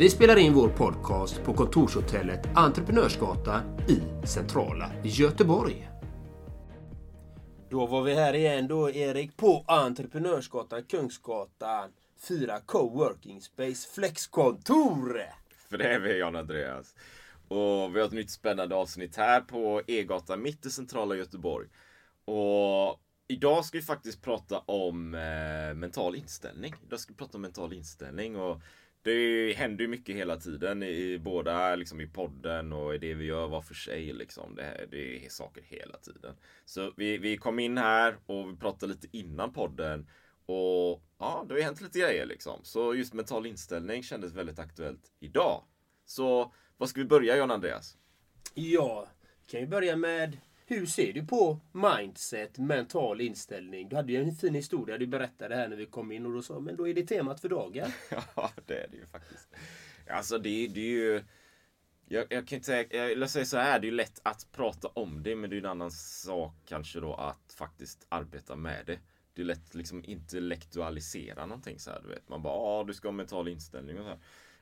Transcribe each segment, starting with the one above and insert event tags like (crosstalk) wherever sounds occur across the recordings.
Vi spelar in vår podcast på kontorshotellet Entreprenörsgatan i centrala Göteborg. Då var vi här igen då Erik på Entreprenörsgatan, Kungsgatan 4 Coworking Space Flexkontor. För det är vi Jan Andreas. Och vi har ett nytt spännande avsnitt här på E-gatan mitt i centrala Göteborg. Och idag ska vi faktiskt prata om eh, mental inställning. Idag ska vi prata om mental inställning och det händer ju mycket hela tiden i båda, liksom i podden och i det vi gör var för sig liksom. Det, det är saker hela tiden. Så vi, vi kom in här och vi pratade lite innan podden och ja, det har ju hänt lite grejer liksom. Så just mental inställning kändes väldigt aktuellt idag. Så var ska vi börja John Andreas? Ja, kan ju börja med hur ser du på mindset, mental inställning? Du hade ju en fin historia du berättade här när vi kom in och då sa men då är det temat för dagen. (laughs) ja, det är det ju faktiskt. Alltså det, det är ju... Jag, jag kan inte säga, jag säga så här, det är ju lätt att prata om det men det är en annan sak kanske då att faktiskt arbeta med det. Det är lätt liksom intellektualisera någonting så här, du vet. Man bara, ja du ska ha mental inställning och så här.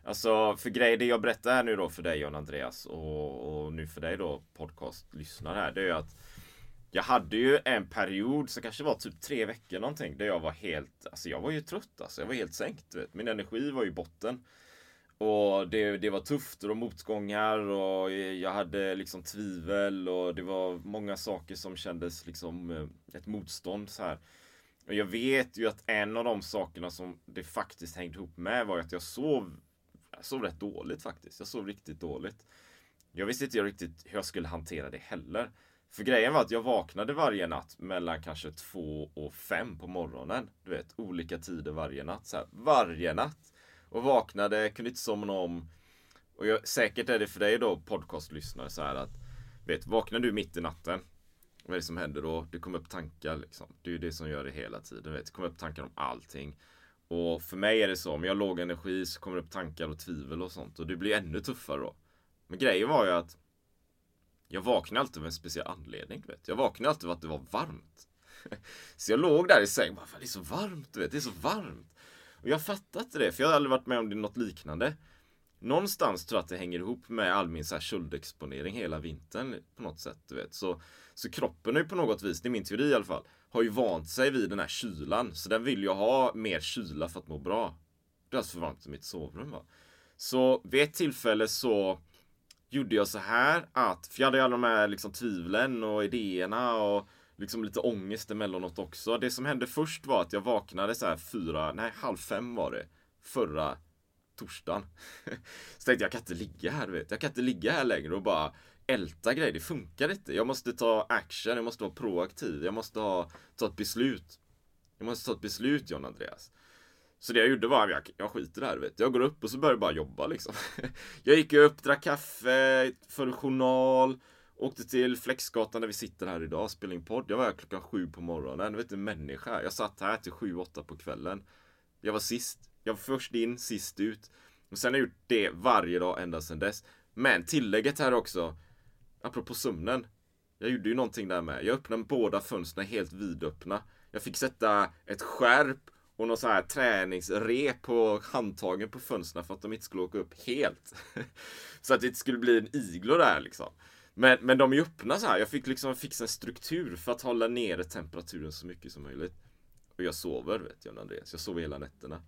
Alltså för grejer, det jag berättar här nu då för dig John Andreas och, och nu för dig då podcastlyssnare här. Det är ju att jag hade ju en period som kanske var typ tre veckor någonting där jag var helt, alltså jag var ju trött alltså. Jag var helt sänkt. Vet. Min energi var ju botten. Och det, det var tufft och motgångar och jag hade liksom tvivel och det var många saker som kändes liksom eh, ett motstånd så här. Och jag vet ju att en av de sakerna som det faktiskt hängde ihop med var att jag sov jag sov rätt dåligt faktiskt. Jag sov riktigt dåligt. Jag visste inte riktigt hur jag skulle hantera det heller. För grejen var att jag vaknade varje natt mellan kanske två och fem på morgonen. Du vet, olika tider varje natt. Så här, varje natt. Och vaknade, kunde inte somna om. Och jag, säkert är det för dig då podcastlyssnare så här att Vet, vaknar du mitt i natten Vad är det som händer då? Det kommer upp tankar liksom. Det är ju det som gör det hela tiden. Vet. Det kommer upp tankar om allting. Och för mig är det så, om jag har låg energi så kommer det upp tankar och tvivel och sånt. Och det blir ännu tuffare då. Men grejen var ju att jag vaknade alltid med en speciell anledning. du Vet. Jag vaknade alltid av att det var varmt. (laughs) Så jag låg där i sängen och bara, det är så varmt, du vet. Det är så varmt. Och jag fattade inte det, för jag hade aldrig varit med om det något liknande. Någonstans tror jag att det hänger ihop med all min så här köldexponering hela vintern på något sätt. Du vet. Så, så kroppen är ju på något vis, det är min teori i alla fall, har ju vant sig vid den här kylan. Så den vill ju ha mer kyla för att må bra. Det är alltså för varmt i mitt sovrum. Va? Så vid ett tillfälle så gjorde jag så här att, för jag hade ju alla de här liksom tvivlen och idéerna och liksom lite ångest emellanåt också. Det som hände först var att jag vaknade så här fyra, nej halv fem var det. Förra torsdagen. (laughs) Så tänkte jag, jag kan inte ligga här, du vet. Jag kan inte ligga här längre och bara älta grejer. Det funkar inte. Jag måste ta action, jag måste vara proaktiv, jag måste ha, ta ett beslut. Jag måste ta ett beslut John Andreas. Så det jag gjorde var, jag, jag skiter i det här vet. Jag går upp och så börjar jag bara jobba liksom. (laughs) Jag gick upp, drack kaffe, förde journal, åkte till Flexgatan där vi sitter här idag och spelade in podd. Jag var här klockan sju på morgonen. Du vet en människa. Jag satt här till sju, åtta på kvällen. Jag var sist. Jag var först in, sist ut. Och sen har jag gjort det varje dag ända sedan dess. Men tillägget här också apropå sömnen. Jag gjorde ju någonting där med. Jag öppnade båda fönstren helt vidöppna. Jag fick sätta ett skärp och någon sån här träningsrep på handtagen på fönstren för att de inte skulle åka upp helt. (laughs) så att det inte skulle bli en iglo där liksom. Men, men de är öppna så här. Jag fick liksom fixa en struktur för att hålla nere temperaturen så mycket som möjligt. Och jag sover, vet jag Andreas. Jag sover hela nätterna.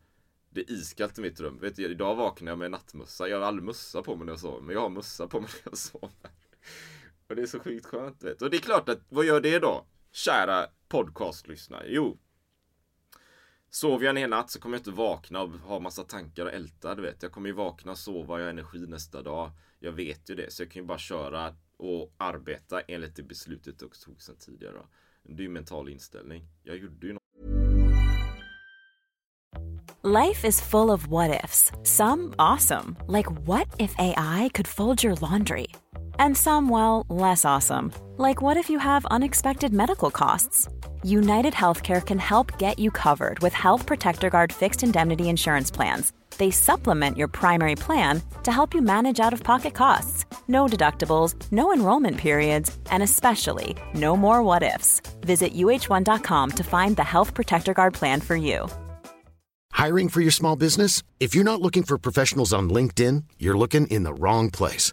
Det är iskallt i mitt rum. Vet du, idag vaknar jag med nattmössa. Jag har aldrig mössa på mig när jag sover, men jag har mössa på mig när jag sover. (laughs) Och det är så sjukt skönt. Vet. Och det är klart att, vad gör det då? Kära podcastlyssnare. Jo. Sover jag en hel natt så kommer jag inte vakna och ha massa tankar och älta, du vet. Jag kommer ju vakna, sova, jag har energi nästa dag. Jag vet ju det, så jag kan ju bara köra och arbeta enligt det beslutet jag tog sedan tidigare. Det är ju mental inställning. Jag gjorde ju något. Life is full of what ifs. Some awesome, like what if AI could fold your laundry? And some, well, less awesome, like what if you have unexpected medical costs? United Healthcare can help get you covered with Health Protector Guard fixed indemnity insurance plans. They supplement your primary plan to help you manage out of pocket costs. No deductibles, no enrollment periods, and especially no more what ifs. Visit uh1.com to find the Health Protector Guard plan for you. Hiring for your small business? If you're not looking for professionals on LinkedIn, you're looking in the wrong place.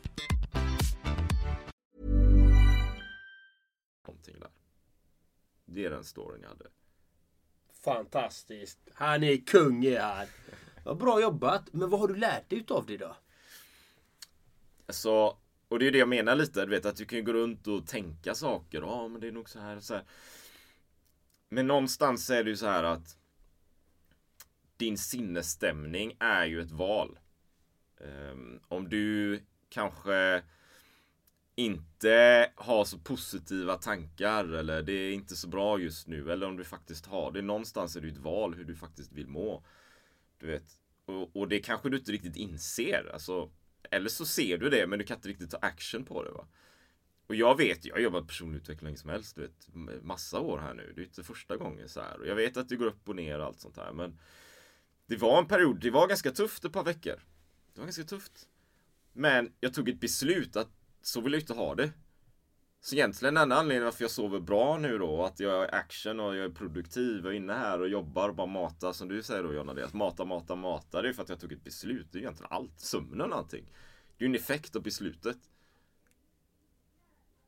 Det är den storyn jag hade. Fantastiskt. Han är kung är han. Ja, bra jobbat. Men vad har du lärt dig utav det då? Så, och det är det jag menar lite, du vet att du kan ju gå runt och tänka saker. Ja, men det är nog så här så här. Men någonstans är det ju så här att din sinnesstämning är ju ett val. Um, om du kanske inte har så positiva tankar eller det är inte så bra just nu eller om du faktiskt har det. Någonstans är det ju ett val hur du faktiskt vill må. Du vet. Och, och det kanske du inte riktigt inser. Alltså, eller så ser du det men du kan inte riktigt ta action på det. Va? Och jag vet, jag har jobbat personlig utveckling länge som helst. Du vet, massa år här nu. Det är inte första gången så här. Och jag vet att det går upp och ner och allt sånt här. Men det var en period, det var ganska tufft ett par veckor. Det var ganska tufft. Men jag tog ett beslut att så vill jag inte ha det. Så egentligen den anledningen varför jag sover bra nu då, att jag är action och jag är produktiv och inne här och jobbar och bara matar som du säger då Jonna, att mata, mata, mata. Det är för att jag tog ett beslut. Det är egentligen allt. Sömnen och allting. Det är ju en effekt av beslutet.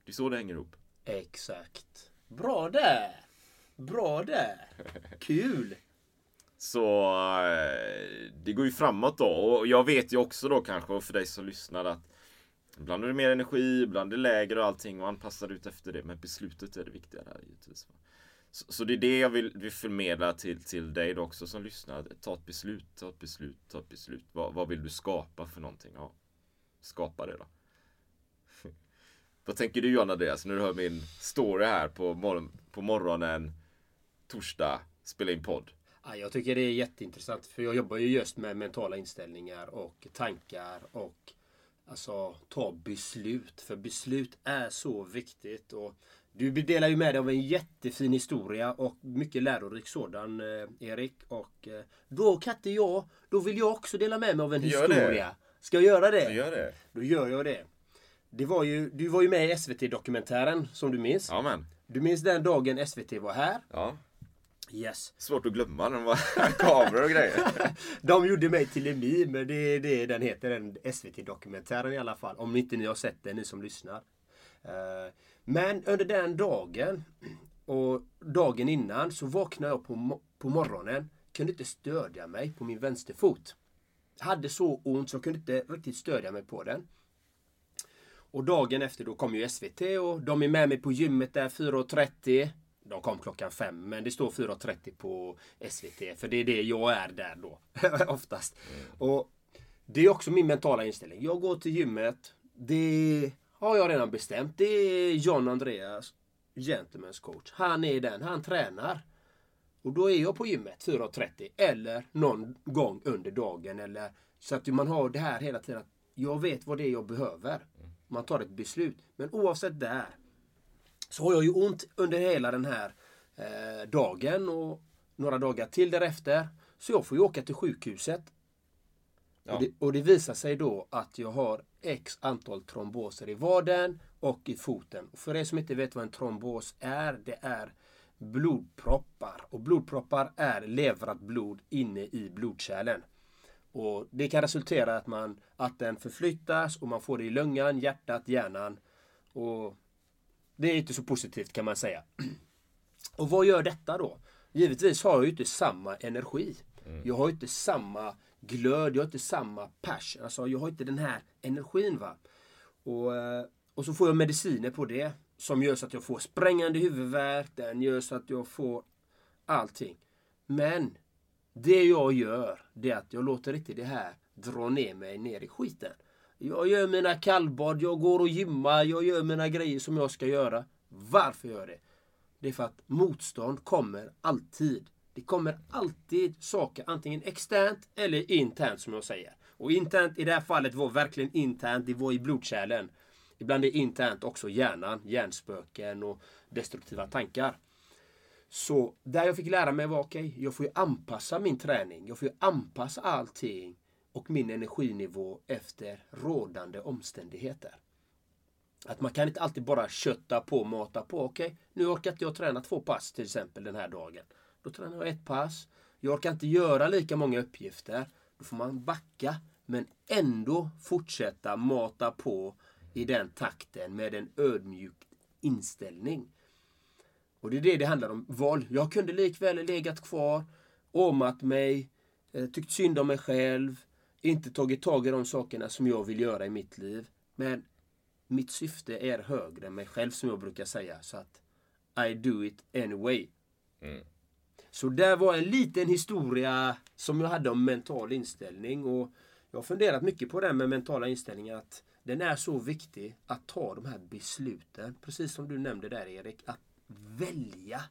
Det är så det hänger ihop. Exakt. Bra där. Bra där. Kul. Så eh, det går ju framåt då. Och jag vet ju också då kanske för dig som lyssnar att Ibland är det mer energi, ibland är det lägre och allting och anpassar ut efter det. Men beslutet är det viktiga där givetvis. Så, så det är det jag vill, vill förmedla till, till dig då också som lyssnar. Ta ett beslut, ta ett beslut, ta ett beslut. Vad, vad vill du skapa för någonting? Ja, skapa det då. (laughs) vad tänker du John Andreas när du hör min story här på, morgon, på morgonen torsdag, spela in podd? Ja, jag tycker det är jätteintressant för jag jobbar ju just med mentala inställningar och tankar och Alltså ta beslut. För beslut är så viktigt. Och du delar ju med dig av en jättefin historia och mycket lärorik sådan eh, Erik. Och eh, då kan inte jag, då vill jag också dela med mig av en historia. Ska jag göra det? Gör det. Då gör jag det. det var ju, du var ju med i SVT-dokumentären som du minns. Ja men. Du minns den dagen SVT var här? Ja. Yes. Svårt att glömma när det var (laughs) kameror och grejer. (laughs) De gjorde mig till en meme, det är det den heter, den SVT-dokumentären i alla fall. Om inte ni har sett den, ni som lyssnar. Eh, Men under den dagen och dagen innan så vaknade jag på, på morgonen. Kunde inte stödja mig på min vänsterfot. Hade så ont så jag kunde inte riktigt stödja mig på den. Och dagen efter då kom ju SVT och de är med mig på gymmet där 4.30. De kom klockan fem men det står 4.30 på SVT för det är det jag är där då. (laughs) Oftast. Och Det är också min mentala inställning. Jag går till gymmet. Det har jag redan bestämt. Det är John Andreas, Gentlemen's coach. Han är den. Han tränar. Och då är jag på gymmet 4.30 eller någon gång under dagen. Eller, så att man har det här hela tiden. Att jag vet vad det är jag behöver. Man tar ett beslut. Men oavsett där så har jag ju ont under hela den här eh, dagen och några dagar till därefter. Så jag får ju åka till sjukhuset. Ja. Och, det, och det visar sig då att jag har x antal tromboser i vaden och i foten. För er som inte vet vad en trombos är, det är blodproppar. Och blodproppar är levrat blod inne i blodkärlen. Och det kan resultera i att, man, att den förflyttas och man får det i lungan, hjärtat, hjärnan. Och det är inte så positivt kan man säga. Och vad gör detta då? Givetvis har jag ju inte samma energi. Jag har inte samma glöd, jag har inte samma passion. Alltså jag har inte den här energin va. Och, eh, och så får jag mediciner på det. Som gör så att jag får sprängande huvudvärk. Den gör så att jag får allting. Men det jag gör, det är att jag låter inte det här dra ner mig ner i skiten. Jag gör mina kallbad, jag går och gymmar, jag gör mina grejer som jag ska göra. Varför gör jag det? Det är för att motstånd kommer alltid. Det kommer alltid saker, antingen externt eller internt som jag säger. Och internt i det här fallet var verkligen internt, det var i blodkärlen. Ibland är internt också hjärnan, hjärnspöken och destruktiva tankar. Så där jag fick lära mig var okej, okay, jag får ju anpassa min träning. Jag får ju anpassa allting och min energinivå efter rådande omständigheter. Att man kan inte alltid bara kötta på, mata på. Okej, okay, nu orkar inte jag träna två pass till exempel den här dagen. Då tränar jag ett pass. Jag orkar inte göra lika många uppgifter. Då får man backa men ändå fortsätta mata på i den takten med en ödmjuk inställning. Och det är det det handlar om. Val. Jag kunde likväl legat kvar, åmat mig, eh, tyckt synd om mig själv, inte tagit tag i de sakerna som jag vill göra i mitt liv. Men mitt syfte är högre än mig själv som jag brukar säga. Så att I do it anyway. Mm. Så där var en liten historia som jag hade om mental inställning. Och jag har funderat mycket på det med mentala inställningar. Att den är så viktig att ta de här besluten. Precis som du nämnde där Erik. Att välja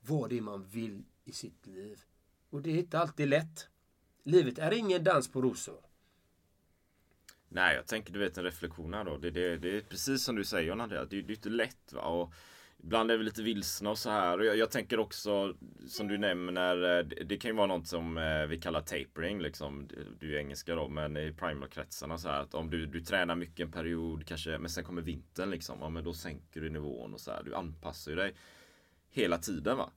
vad det är man vill i sitt liv. Och det är inte alltid lätt. Livet är ingen dans på rosor. Nej, jag tänker du vet en reflektion här då. Det, det, det är precis som du säger Andrea. Det, det är inte lätt va. Och ibland är vi lite vilsna och så här. Och jag, jag tänker också som du nämner. Eh, det, det kan ju vara något som eh, vi kallar tapering liksom. Du är engelska då. Men i primalkretsarna så här. Att om du, du tränar mycket en period kanske. Men sen kommer vintern liksom. Ja, men då sänker du nivån och så här. Du anpassar ju dig hela tiden va.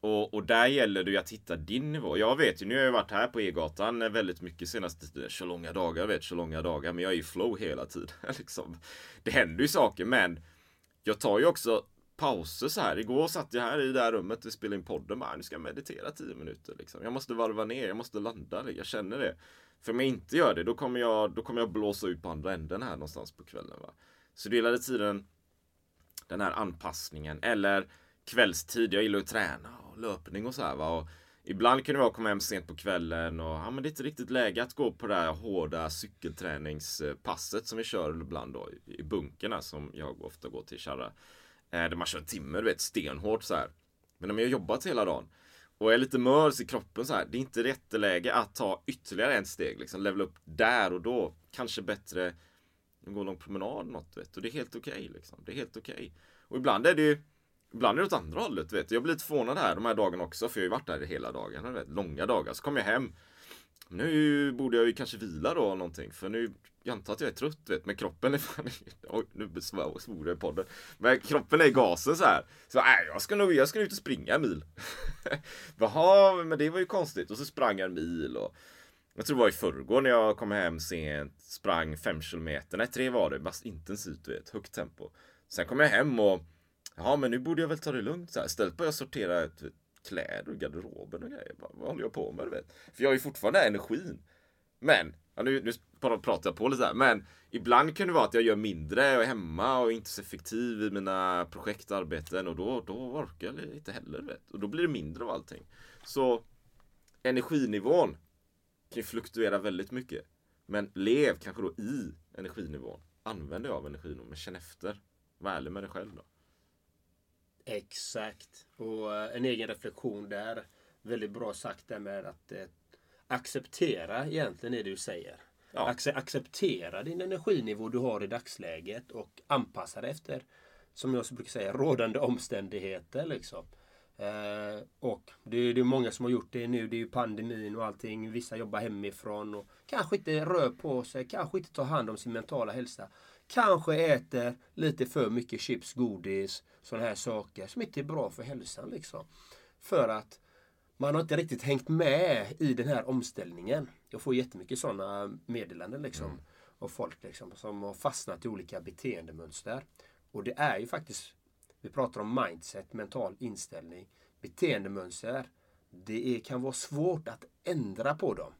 Och, och där gäller det ju att hitta din nivå. Jag vet ju, nu har jag varit här på E-gatan väldigt mycket senaste tiden. Så långa dagar, vet, så långa dagar. Men jag är i flow hela tiden. (laughs) liksom. Det händer ju saker, men jag tar ju också pauser så här. Igår satt jag här i det här rummet och spelade in podden. Bara, ah, nu ska jag meditera 10 minuter. Liksom. Jag måste varva ner, jag måste landa. Jag känner det. För om jag inte gör det, då kommer jag, då kommer jag blåsa ut på andra änden här någonstans på kvällen. Va? Så det är hela tiden den här anpassningen. Eller kvällstid. Jag gillar att träna löpning och så här. Va? Och ibland kunde jag komma hem sent på kvällen och ja, men det är inte riktigt läge att gå på det här hårda cykelträningspasset som vi kör ibland då i bunkerna som jag ofta går till Kärra. Eh, där man kör en timme, du vet, stenhårt så här. Men om jag har jobbat hela dagen och är lite mörs i kroppen så här. Det är inte rätt läge att ta ytterligare ett steg, liksom levela upp där och då. Kanske bättre gå en lång promenad något, vet. Och det är helt okej okay, liksom. Det är helt okej. Okay. Och ibland är det ju Ibland är det åt andra hållet, vet Jag blir lite förvånad här de här dagarna också, för jag har ju varit där hela dagen, vet, långa dagar. Så kommer jag hem. Nu borde jag ju kanske vila då någonting, för nu, jag antar att jag är trött, vet, men kroppen är fan (laughs) Oj, nu svor jag i podden. Men kroppen är i gasen så här. Så nej, jag ska nog, jag ska ut och springa en mil. (laughs) Jaha, men det var ju konstigt. Och så sprang jag en mil och jag tror det var i förrgår när jag kom hem sent, sprang fem kilometer, nej tre var det, bara intensivt, du vet, högt tempo. Sen kom jag hem och Ja men nu borde jag väl ta det lugnt så här. Istället börjar jag sortera ett, kläder och garderoben och grejer. Bara, vad håller jag på med? Du vet? För jag har ju fortfarande energin. Men, ja, nu, nu pratar jag på lite här. Men ibland kan det vara att jag gör mindre och är hemma och inte så effektiv i mina projekt och arbeten. Och då, då orkar jag inte heller. Vet? Och då blir det mindre av allting. Så energinivån kan ju fluktuera väldigt mycket. Men lev kanske då i energinivån. Använd dig av energinivån, men känn efter. Var ärlig med dig själv då. Exakt. Och eh, en egen reflektion där. Väldigt bra sagt där med att eh, acceptera egentligen det du säger. Ja. Acce acceptera din energinivå du har i dagsläget och anpassa dig efter, som jag brukar säga, rådande omständigheter. Liksom. Eh, och det är, det är många som har gjort det nu. Det är ju pandemin och allting. Vissa jobbar hemifrån och kanske inte rör på sig, kanske inte tar hand om sin mentala hälsa. Kanske äter lite för mycket chips, godis, sådana här saker som inte är bra för hälsan. Liksom. För att man har inte riktigt hängt med i den här omställningen. Jag får jättemycket sådana meddelanden liksom. Mm. Av folk liksom, som har fastnat i olika beteendemönster. Och det är ju faktiskt, vi pratar om mindset, mental inställning, beteendemönster. Det är, kan vara svårt att ändra på dem.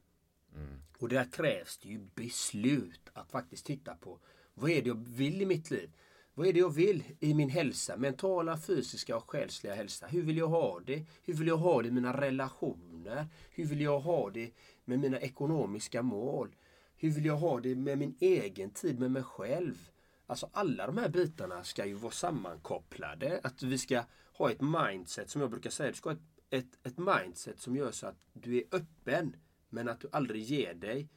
Mm. Och där krävs det ju beslut att faktiskt titta på vad är det jag vill i mitt liv? Vad är det jag vill i min hälsa? Mentala, fysiska och själsliga hälsa. Hur vill jag ha det? Hur vill jag ha det i mina relationer? Hur vill jag ha det med mina ekonomiska mål? Hur vill jag ha det med min egen tid med mig själv? Alltså alla de här bitarna ska ju vara sammankopplade. Att vi ska ha ett mindset, som jag brukar säga, du ska ha ett, ett, ett mindset som gör så att du är öppen, men att du aldrig ger dig.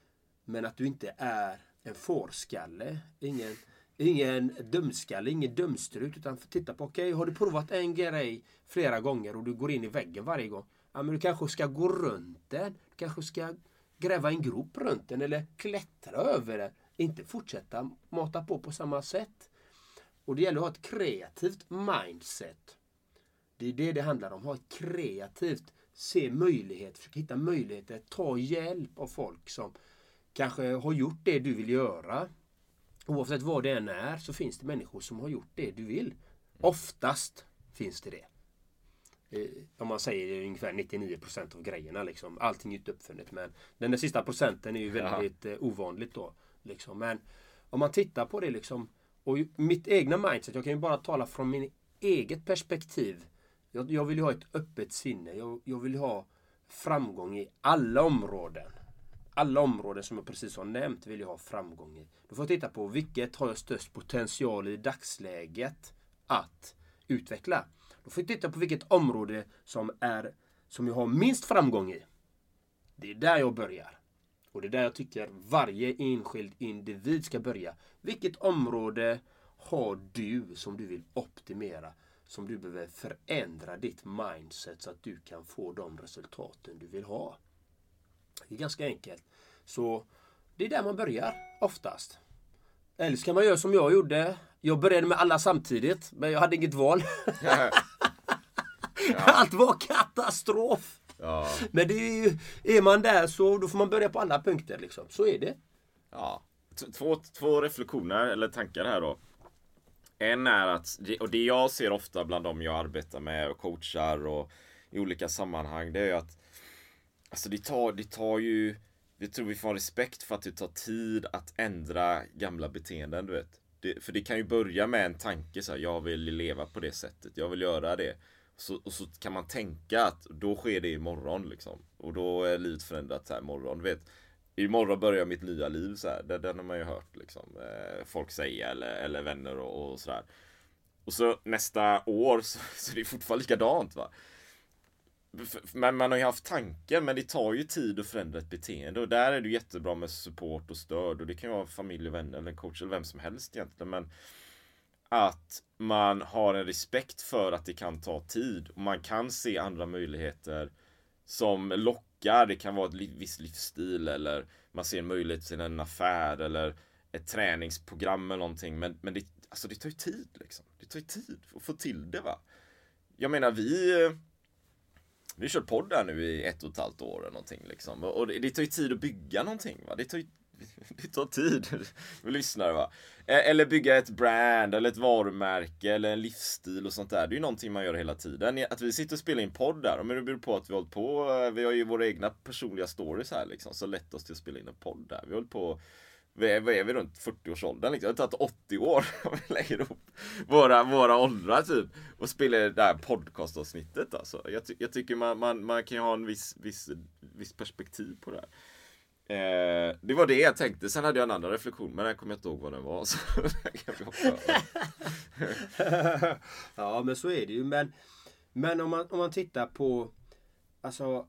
Men att du inte är en fårskalle. Ingen, ingen dumskalle, ingen dumstrut. Utan titta på, okej, okay, har du provat en grej flera gånger och du går in i väggen varje gång. Ja, men du kanske ska gå runt den. Du kanske ska gräva en grop runt den eller klättra över den. Inte fortsätta mata på på samma sätt. Och det gäller att ha ett kreativt mindset. Det är det det handlar om. Ha ett kreativt, se möjligheter, försöka hitta möjligheter, ta hjälp av folk som kanske har gjort det du vill göra. Oavsett vad det än är så finns det människor som har gjort det du vill. Oftast finns det det. Eh, om man säger ungefär 99% av grejerna. Liksom. Allting är inte uppfunnet. Men den där sista procenten är ju väldigt ja. Eh, ovanligt då. Liksom. Men om man tittar på det liksom. Och mitt egna mindset. Jag kan ju bara tala från min eget perspektiv. Jag, jag vill ha ett öppet sinne. Jag, jag vill ha framgång i alla områden alla områden som jag precis har nämnt vill jag ha framgång i. Då får jag titta på vilket har jag störst potential i dagsläget att utveckla. Då får jag titta på vilket område som, är, som jag har minst framgång i. Det är där jag börjar. Och det är där jag tycker varje enskild individ ska börja. Vilket område har du som du vill optimera? Som du behöver förändra ditt mindset så att du kan få de resultaten du vill ha. Det är ganska enkelt. Så det är där man börjar oftast. Eller så kan man göra som jag gjorde. Jag började med alla samtidigt, men jag hade inget val. (laughs) Ja. Allt var katastrof. Ja. Men det är, ju, är man där så då får man börja på alla punkter. Liksom. Så är det. Ja. Två, två reflektioner eller tankar här då. En är att, och det jag ser ofta bland dem jag arbetar med och coachar och i olika sammanhang, det är ju att Alltså det tar, det tar ju Jag tror vi får ha respekt för att det tar tid att ändra gamla beteenden, du vet. Det, för det kan ju börja med en tanke så här, jag vill leva på det sättet, jag vill göra det. Så, och så kan man tänka att då sker det imorgon liksom. Och då är livet förändrat så här imorgon, du vet. Imorgon börjar mitt nya liv så här. Det, den har man ju hört liksom. Eh, folk säga eller, eller vänner och, och sådär. Och så nästa år så, så är det fortfarande likadant va. Men man har ju haft tanken, men det tar ju tid att förändra ett beteende. Och där är det jättebra med support och stöd. Och det kan ju vara familj och vänner eller en coach eller vem som helst egentligen. Men att man har en respekt för att det kan ta tid. Och man kan se andra möjligheter som lockar. Det kan vara ett viss livsstil eller man ser en möjlighet till en affär eller ett träningsprogram eller någonting. Men, men det, alltså det tar ju tid liksom. Det tar ju tid att få till det va. Jag menar vi vi har kört podd här nu i ett och ett halvt år eller någonting liksom. Och det, det tar ju tid att bygga någonting va. Det tar ju (laughs) det tar tid för lyssnare va. Eh, eller bygga ett brand eller ett varumärke eller en livsstil och sånt där. Det är ju någonting man gör hela tiden. Att vi sitter och spelar in podd där, men det beror på att vi har hållit på. Eh, vi har ju våra egna personliga stories här liksom. Så lätt oss till att spela in en podd där. Vi har hållit på vad är, vad är vi runt 40-årsåldern liksom? Det har tagit 80 år (laughs) om vi lägger ihop våra, våra åldrar typ. Och spelar det här podcastavsnittet alltså. Jag, ty jag tycker man, man, man kan ha en viss, viss, viss perspektiv på det här. Eh, det var det jag tänkte. Sen hade jag en annan reflektion, men jag kommer inte ihåg vad den var. (laughs) Så (laughs) ja, men så är det ju. Men, men om, man, om man tittar på Alltså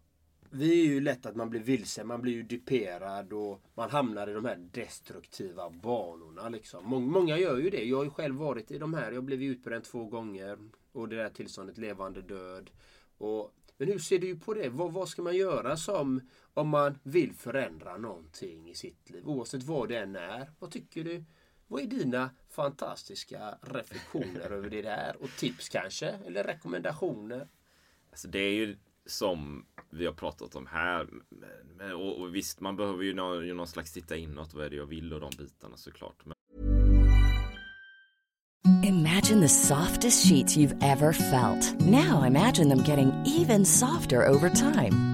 vi är ju lätt att man blir vilse, man blir ju duperad och man hamnar i de här destruktiva banorna. Liksom. Många gör ju det. Jag har ju själv varit i de här. Jag blev utbränd två gånger. Och det där tillståndet levande död. Och, men hur ser du på det? Vad, vad ska man göra som om man vill förändra någonting i sitt liv? Oavsett vad det än är. Vad tycker du? Vad är dina fantastiska reflektioner över det där? Och tips kanske? Eller rekommendationer? Alltså det är ju som vi har pratat om här. Och, och visst, man behöver ju någon, någon slags titta inåt. Vad är det jag vill och de bitarna såklart. Men... Imagine the softest sheets you've ever felt. Now imagine them getting even softer over time.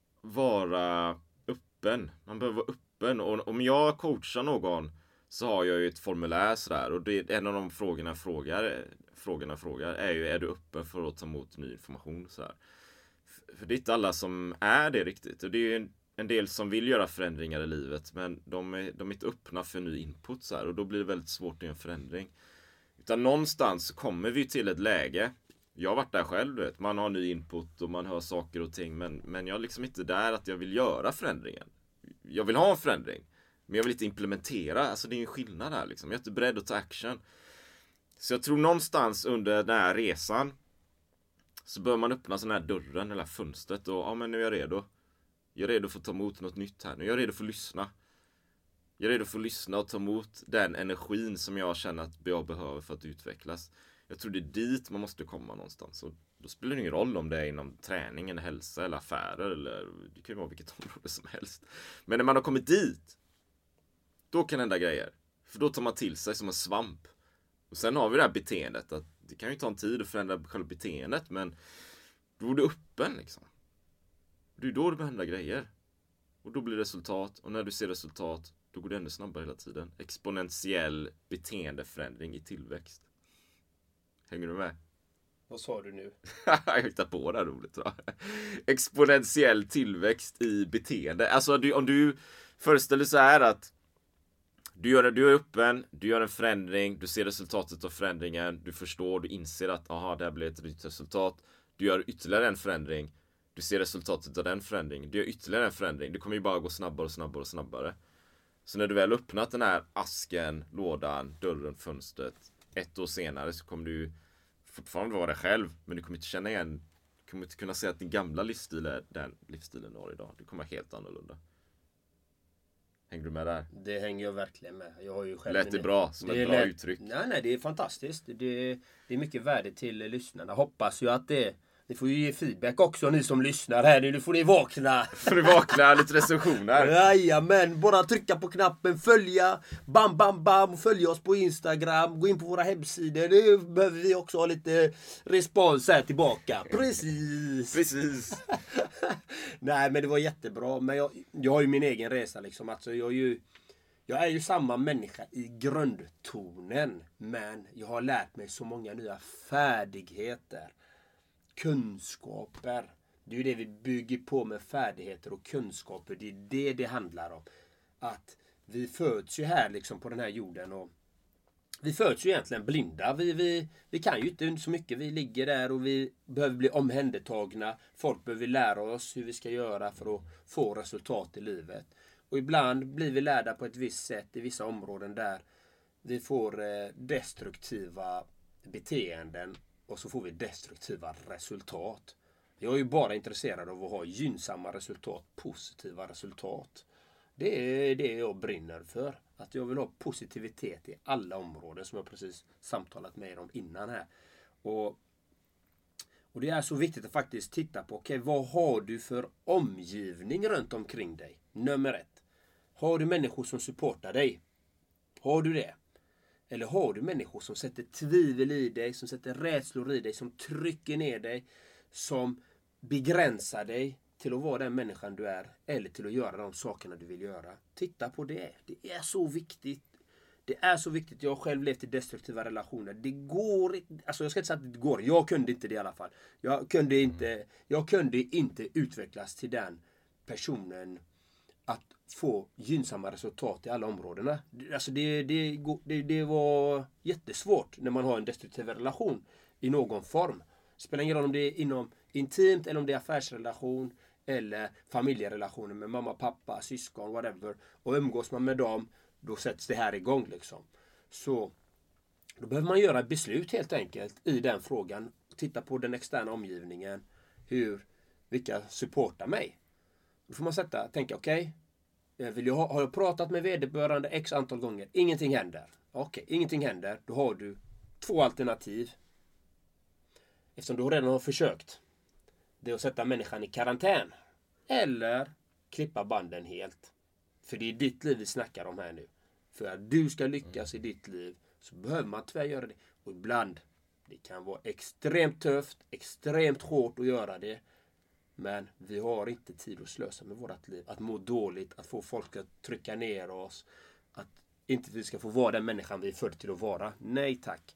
vara öppen. Man behöver vara öppen. Och om jag coachar någon så har jag ju ett formulär sådär. Och det, är en av de frågorna jag frågar, frågorna frågar är ju, är du öppen för att ta emot ny information? Så här. För det är inte alla som är det riktigt. Och det är ju en, en del som vill göra förändringar i livet. Men de är, de är inte öppna för ny input. Så här, och då blir det väldigt svårt att göra en förändring. Utan någonstans kommer vi till ett läge jag har varit där själv, vet. man har ny input och man hör saker och ting men, men jag är liksom inte där att jag vill göra förändringen. Jag vill ha en förändring. Men jag vill inte implementera, alltså det är en skillnad här liksom. Jag är inte beredd att ta action. Så jag tror någonstans under den här resan så bör man öppna den här dörren eller fönstret och ja men nu är jag redo. Jag är redo för att ta emot något nytt här nu. Jag är redo för att lyssna. Jag är redo för att lyssna och ta emot den energin som jag känner att jag behöver för att utvecklas. Jag tror det är dit man måste komma någonstans. Och då spelar det ingen roll om det är inom träning, eller hälsa eller affärer eller det kan ju vara vilket (laughs) område som helst. Men när man har kommit dit, då kan det hända grejer. För då tar man till sig som en svamp. Och sen har vi det här beteendet att det kan ju ta en tid att förändra själva beteendet men då är du öppen liksom. Det är då det börjar hända grejer. Och då blir det resultat och när du ser resultat då går det ännu snabbare hela tiden. Exponentiell beteendeförändring i tillväxt. Hänger du med? Vad sa du nu? (laughs) jag hittar på det här roligt. Va? Exponentiell tillväxt i beteende. Alltså du, om du föreställer så här att du, gör, du är öppen, du gör en förändring, du ser resultatet av förändringen, du förstår, du inser att aha, det här blir ett nytt resultat. Du gör ytterligare en förändring, du ser resultatet av den förändringen, du gör ytterligare en förändring. Det kommer ju bara gå snabbare och snabbare och snabbare. Så när du väl öppnat den här asken, lådan, dörren, fönstret ett år senare så kommer du fortfarande vara dig själv, men du kommer inte känna igen, du kommer inte kunna säga att din gamla livsstil är den livsstilen du har idag. Det kommer vara helt annorlunda. Hänger du med där? Det hänger jag verkligen med. Jag har ju själv Lät det bra? Som det ett bra lät... uttryck? Nej, nej, det är fantastiskt. Det, det är mycket värde till lyssnarna. Hoppas ju att det ni får ju ge feedback också ni som lyssnar här nu. Nu får ni vakna. (laughs) Får ni vakna, lite recensioner. Jajamän, bara trycka på knappen följa. Bam, bam, bam. Följ oss på Instagram. Gå in på våra hemsidor. Nu behöver vi också ha lite respons här tillbaka. Precis. Precis. (laughs) Nej men det var jättebra. Men jag, jag har ju min egen resa liksom. Alltså, jag är ju... Jag är ju samma människa i grundtonen. Men jag har lärt mig så många nya färdigheter kunskaper. Det är ju det vi bygger på med färdigheter och kunskaper. Det är det det handlar om. Att vi föds ju här liksom på den här jorden och vi föds ju egentligen blinda. Vi, vi, vi kan ju inte så mycket. Vi ligger där och vi behöver bli omhändertagna. Folk behöver lära oss hur vi ska göra för att få resultat i livet. Och ibland blir vi lärda på ett visst sätt i vissa områden där vi får eh, destruktiva beteenden och så får vi destruktiva resultat. Jag är ju bara intresserad av att ha gynnsamma resultat, positiva resultat. Det är det jag brinner för. Att jag vill ha positivitet i alla områden som jag precis samtalat med er om innan här. Och, och det är så viktigt att faktiskt titta på, okej okay, vad har du för omgivning runt omkring dig? Nummer ett. Har du människor som supportar dig? Har du det? Eller har du människor som sätter tvivel i dig, som sätter rädslor i dig, som trycker ner dig, som begränsar dig till att vara den människan du är eller till att göra de sakerna du vill göra. Titta på det. Det är så viktigt. Det är så viktigt. Jag har själv levt i destruktiva relationer. Det går inte. Alltså jag ska inte säga att det går. Jag kunde inte det i alla fall. Jag kunde inte, jag kunde inte utvecklas till den personen att få gynnsamma resultat i alla områdena. Alltså det, det, det, det var jättesvårt när man har en destruktiv relation i någon form. Det spelar ingen roll om det är inom intimt eller om det är affärsrelation eller familjerelationer med mamma, pappa, syskon, whatever. Och umgås man med dem, då sätts det här igång liksom. Så då behöver man göra ett beslut helt enkelt i den frågan. Titta på den externa omgivningen. Hur, vilka supportar mig? Då får man sätta, tänka okej. Okay, Eh, jag har jag pratat med vederbörande x antal gånger? Ingenting händer. Okej, okay, ingenting händer. Då har du två alternativ. Eftersom du redan har försökt det är att sätta människan i karantän. Eller klippa banden helt. För det är ditt liv vi snackar om här nu. För att du ska lyckas i ditt liv så behöver man tyvärr göra det. Och ibland, det kan vara extremt tufft, extremt hårt att göra det. Men vi har inte tid att slösa med vårt liv. Att må dåligt, att få folk att trycka ner oss. Att inte vi ska få vara den människan vi är född till att vara. Nej tack.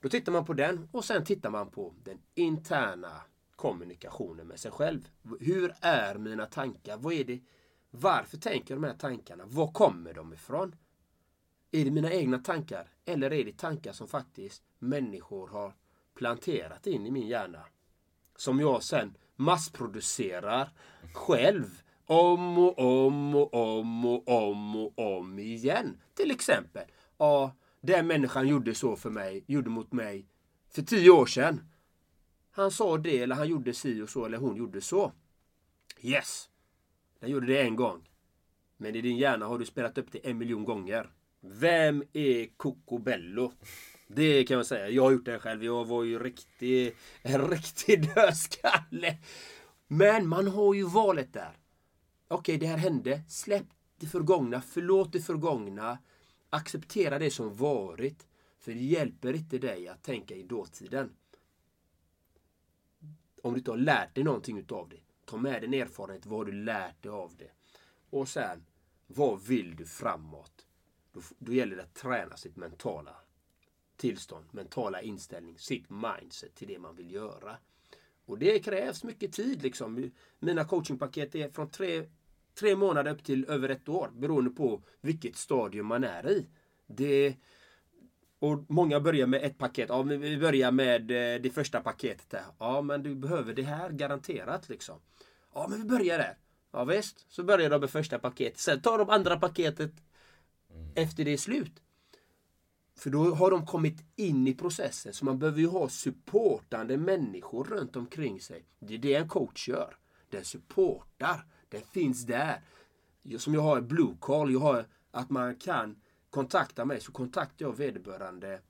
Då tittar man på den och sen tittar man på den interna kommunikationen med sig själv. Hur är mina tankar? Vad är det? Varför tänker jag de här tankarna? Var kommer de ifrån? Är det mina egna tankar? Eller är det tankar som faktiskt människor har planterat in i min hjärna? Som jag sen massproducerar själv. Om och om och om och om och om igen. Till exempel. Ja, den människan gjorde så för mig, gjorde mot mig för tio år sedan. Han sa det eller han gjorde si och så eller hon gjorde så. Yes! Den gjorde det en gång. Men i din hjärna har du spelat upp det en miljon gånger. Vem är Coco Bello? Det kan jag säga. Jag har gjort det själv. Jag var ju riktig, (laughs) en riktig dödskalle. Men man har ju valet där. Okej, det här hände. Släpp det förgångna. Förlåt det förgångna. Acceptera det som varit. För det hjälper inte dig att tänka i dåtiden. Om du inte har lärt dig någonting utav det. Ta med din erfarenhet. Vad har du lärt dig av det? Och sen, vad vill du framåt? Då, då gäller det att träna sitt mentala tillstånd, mentala inställning, sitt mindset till det man vill göra. Och det krävs mycket tid. Liksom. Mina coachingpaket är från tre, tre månader upp till över ett år beroende på vilket stadium man är i. Det, och många börjar med ett paket. Ja, vi börjar med eh, det första paketet där. Ja, men du behöver det här garanterat liksom. Ja, men vi börjar där. Ja, visst. Så börjar de med första paketet. Sen tar de andra paketet mm. efter det är slut. För då har de kommit in i processen. Så man behöver ju ha supportande människor runt omkring sig. Det är det en coach gör. Den supportar. Den finns där. Som jag har i Blue Call. Jag har att man kan kontakta mig så kontaktar jag vederbörande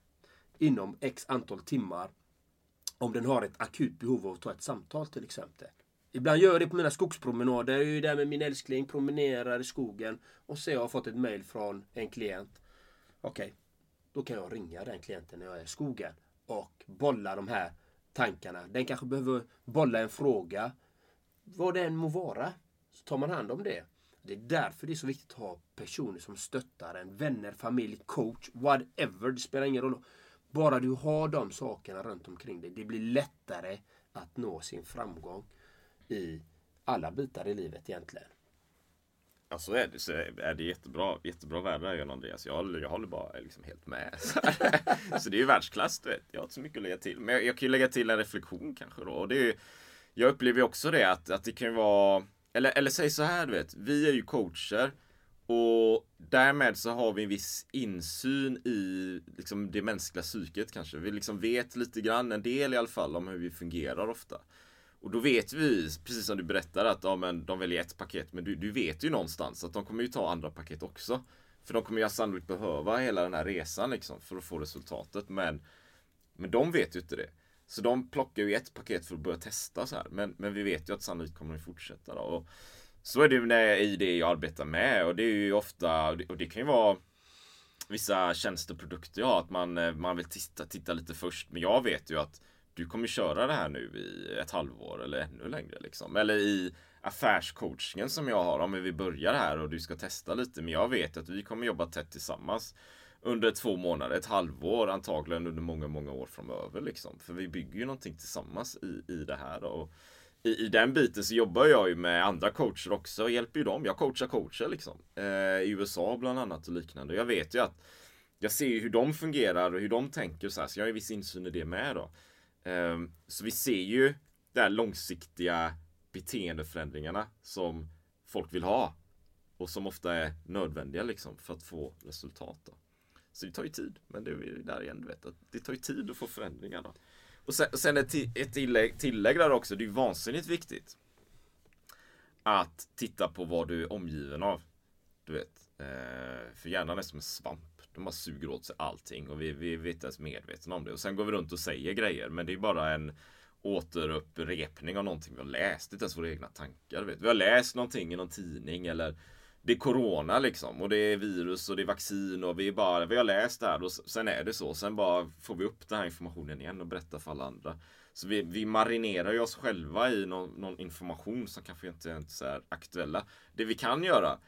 inom x antal timmar om den har ett akut behov av att ta ett samtal till exempel. Ibland gör jag det på mina skogspromenader. Jag är ju där med min älskling, promenerar i skogen och ser jag har fått ett mail från en klient. Okej, okay, då kan jag ringa den klienten när jag är i skogen och bolla de här tankarna. Den kanske behöver bolla en fråga. Vad det än må vara. Så tar man hand om det. Det är därför det är så viktigt att ha personer som stöttar en. Vänner, familj, coach, whatever. Det spelar ingen roll. Bara du har de sakerna runt omkring dig. Det blir lättare att nå sin framgång i alla bitar i livet egentligen. Ja så är det, så är det jättebra, jättebra värde John Andreas. Jag håller, jag håller bara liksom helt med. (laughs) så det är ju världsklass du vet. Jag har inte så mycket att lägga till. Men jag, jag kan ju lägga till en reflektion kanske då. Och det är, jag upplever också det att, att det kan ju vara eller, eller säg så här du vet, vi är ju coacher och därmed så har vi en viss insyn i liksom, det mänskliga psyket kanske. Vi liksom vet lite grann, en del i alla fall, om hur vi fungerar ofta. Och då vet vi, precis som du berättade, att ja, men de väljer ett paket. Men du, du vet ju någonstans att de kommer ju ta andra paket också. För de kommer ju sannolikt behöva hela den här resan liksom för att få resultatet. Men, men de vet ju inte det. Så de plockar ju ett paket för att börja testa så här. Men, men vi vet ju att sannolikt kommer de fortsätta. Då. Och så är det ju när, i det jag arbetar med. Och det är ju ofta, och det kan ju vara vissa tjänsteprodukter jag har. att man, eh, man vill titta, titta lite först. Men jag vet ju att du kommer köra det här nu i ett halvår eller ännu längre liksom. Eller i affärscoachingen som jag har. Om vi börjar här och du ska testa lite. Men jag vet att vi kommer jobba tätt tillsammans under två månader, ett halvår, antagligen under många, många år framöver. Liksom. För vi bygger ju någonting tillsammans i, i det här. Och i, I den biten så jobbar jag ju med andra coacher också och hjälper ju dem. Jag coachar coacher liksom. Eh, I USA bland annat och liknande. Jag vet ju att jag ser ju hur de fungerar och hur de tänker så här. Så jag har ju viss insyn i det med då. Ehm, så vi ser ju de här långsiktiga beteendeförändringarna som folk vill ha. Och som ofta är nödvändiga liksom för att få resultat. Då. Så det tar ju tid. Men det är ju där igen, du vet. Att det tar ju tid att få förändringar. Då. Och sen, sen ett, ett tillägg, tillägg där också. Det är ju vansinnigt viktigt. Att titta på vad du är omgiven av. Du vet. Ehm, för hjärnan är som en svamp. De bara suger åt sig allting och vi, vi, vi är inte ens medvetna om det. Och sen går vi runt och säger grejer. Men det är bara en återupprepning av någonting vi har läst. Det är Inte ens våra egna tankar. Vet. Vi har läst någonting i någon tidning eller det är corona liksom och det är virus och det är vaccin och vi är bara, vi har läst det här och sen är det så. Sen bara får vi upp den här informationen igen och berättar för alla andra. Så vi, vi marinerar ju oss själva i någon, någon information som kanske inte ens är aktuella. Det vi kan göra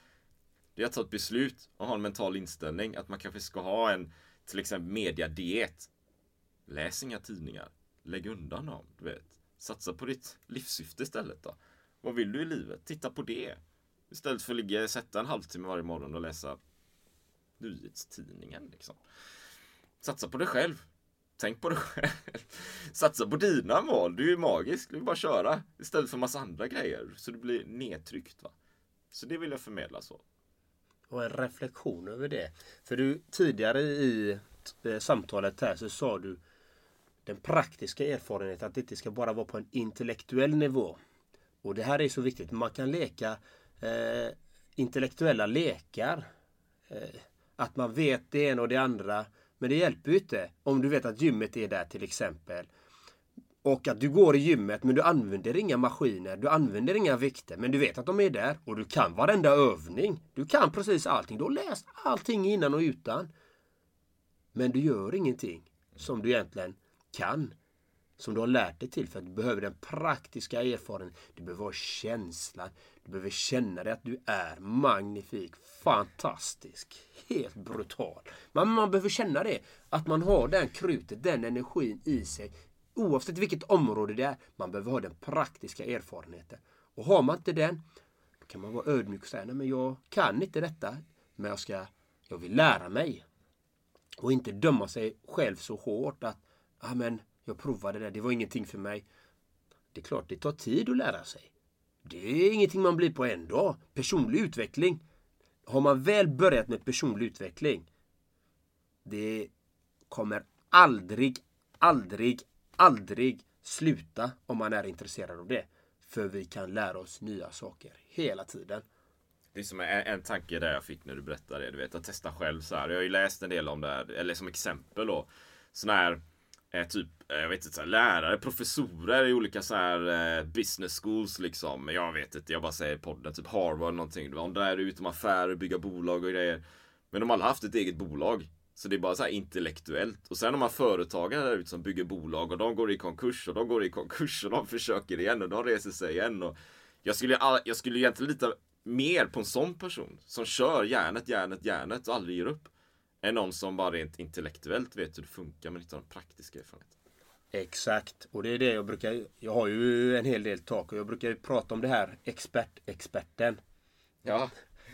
det är att ta ett beslut och ha en mental inställning att man kanske ska ha en till exempel mediadiet. Läs inga tidningar. Lägg undan dem. Du vet. Satsa på ditt livssyfte istället då. Vad vill du i livet? Titta på det. Istället för att ligga, sätta en halvtimme varje morgon och läsa nyhetstidningen. Liksom. Satsa på dig själv. Tänk på dig själv. (laughs) Satsa på dina mål. Du är magisk. Du vill bara köra. Istället för massa andra grejer. Så du blir nedtryckt. Va? Så det vill jag förmedla så. Och en reflektion över det. För du tidigare i eh, samtalet här så sa du den praktiska erfarenheten att det inte ska bara vara på en intellektuell nivå. Och det här är så viktigt. Man kan leka eh, intellektuella lekar. Eh, att man vet det ena och det andra. Men det hjälper ju inte om du vet att gymmet är där till exempel. Och att du går i gymmet men du använder inga maskiner, du använder inga vikter. Men du vet att de är där och du kan varenda övning. Du kan precis allting. Du har läst allting innan och utan. Men du gör ingenting som du egentligen kan som du har lärt dig till för att du behöver den praktiska erfarenheten. Du behöver ha känslan. Du behöver känna dig att du är magnifik, fantastisk, helt brutal. Men man behöver känna det. Att man har den krutet, den energin i sig. Oavsett vilket område det är. Man behöver ha den praktiska erfarenheten. Och har man inte den, då kan man vara ödmjuk och säga, nej men jag kan inte detta. Men jag ska, jag vill lära mig. Och inte döma sig själv så hårt att, ja men jag provade det, det var ingenting för mig. Det är klart, det tar tid att lära sig. Det är ingenting man blir på en dag. Personlig utveckling. Har man väl börjat med personlig utveckling. Det kommer aldrig, aldrig, aldrig sluta om man är intresserad av det. För vi kan lära oss nya saker hela tiden. Det är som en, en tanke där jag fick när du berättade det. Du vet att testa själv så här. Jag har ju läst en del om det här. Eller som exempel då. Sån här eh, typ, eh, jag vet inte, så här, lärare, professorer i olika så här eh, business schools liksom. Jag vet inte, jag bara säger podden, typ Harvard någonting. Om där ute Utom affärer, bygga bolag och grejer. Men de har alla haft ett eget bolag. Så det är bara så här intellektuellt. Och sen har man företagare där ute som bygger bolag och de går i konkurs och de går i konkurs och de (laughs) försöker igen och de reser sig igen. Och jag skulle, jag skulle egentligen lita mer på en sån person som kör järnet, järnet, järnet och aldrig ger upp än någon som bara rent intellektuellt vet hur det funkar men inte har en praktisk erfarenhet. Exakt, och det är det jag brukar... Jag har ju en hel del tak och jag brukar ju prata om det här expert-experten. Ja.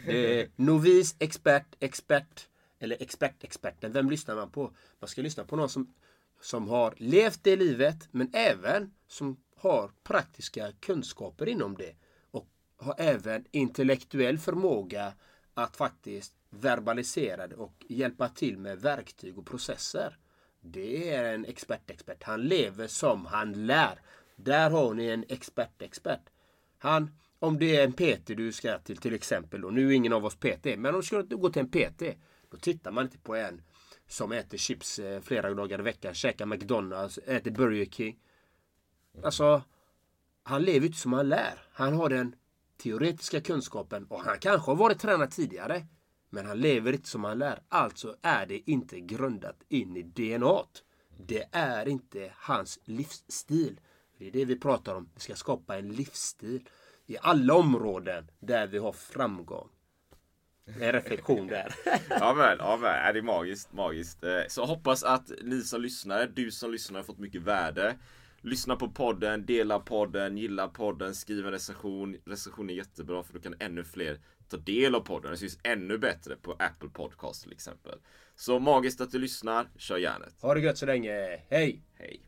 Det är novis, expert, expert. Eller expertexperten, Vem lyssnar man på? Man ska lyssna på någon som, som har levt det livet men även som har praktiska kunskaper inom det. Och har även intellektuell förmåga att faktiskt verbalisera det och hjälpa till med verktyg och processer. Det är en expertexpert. Han lever som han lär. Där har ni en expertexpert. Han Om det är en PT du ska till till exempel. och Nu är ingen av oss PT. Men om du ska gå till en PT. Då tittar man inte på en som äter chips eh, flera dagar i veckan. Käkar McDonalds. Äter Burger King. Alltså. Han lever inte som han lär. Han har den teoretiska kunskapen och han kanske har varit tränad tidigare. Men han lever inte som han lär. Alltså är det inte grundat in i DNA. Det är inte hans livsstil. Det är det vi pratar om. Vi ska skapa en livsstil i alla områden där vi har framgång. En reflektion där. (laughs) ja men, ja men, det är magiskt, magiskt. Eh, så hoppas att ni som lyssnar, du som lyssnar har fått mycket värde. Lyssna på podden, dela podden, gilla podden, skriv en recension. Recension är jättebra för då kan ännu fler ta del av podden. Det syns ännu bättre på Apple Podcast till exempel. Så magiskt att du lyssnar, kör järnet. Ha det gött så länge. Hej! Hej!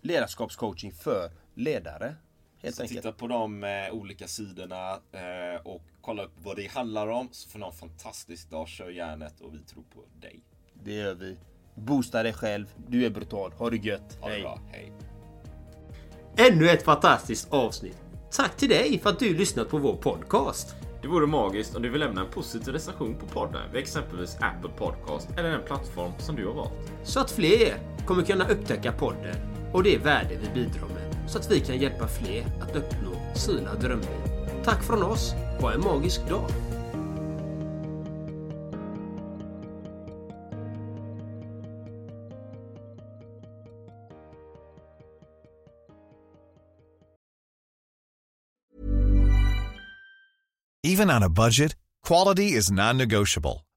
Ledarskapscoaching för ledare. Helt så enkelt. titta på de eh, olika sidorna eh, och kolla upp vad det handlar om. Så får ni ha en fantastisk dag, kör järnet och vi tror på dig. Det gör vi. Boosta dig själv. Du är brutal. Ha det gött. Ha det bra, hej! Ännu ett fantastiskt avsnitt. Tack till dig för att du lyssnat på vår podcast. Det vore magiskt om du vill lämna en positiv recension på podden vid exempelvis Apple Podcast eller den plattform som du har valt. Så att fler kommer kunna upptäcka podden och det värde vi bidrar med. Så att vi kan hjälpa fler att uppnå sina drömmar. Tack från oss. Ha en magisk dag. Even on a budget, quality is non-negotiable.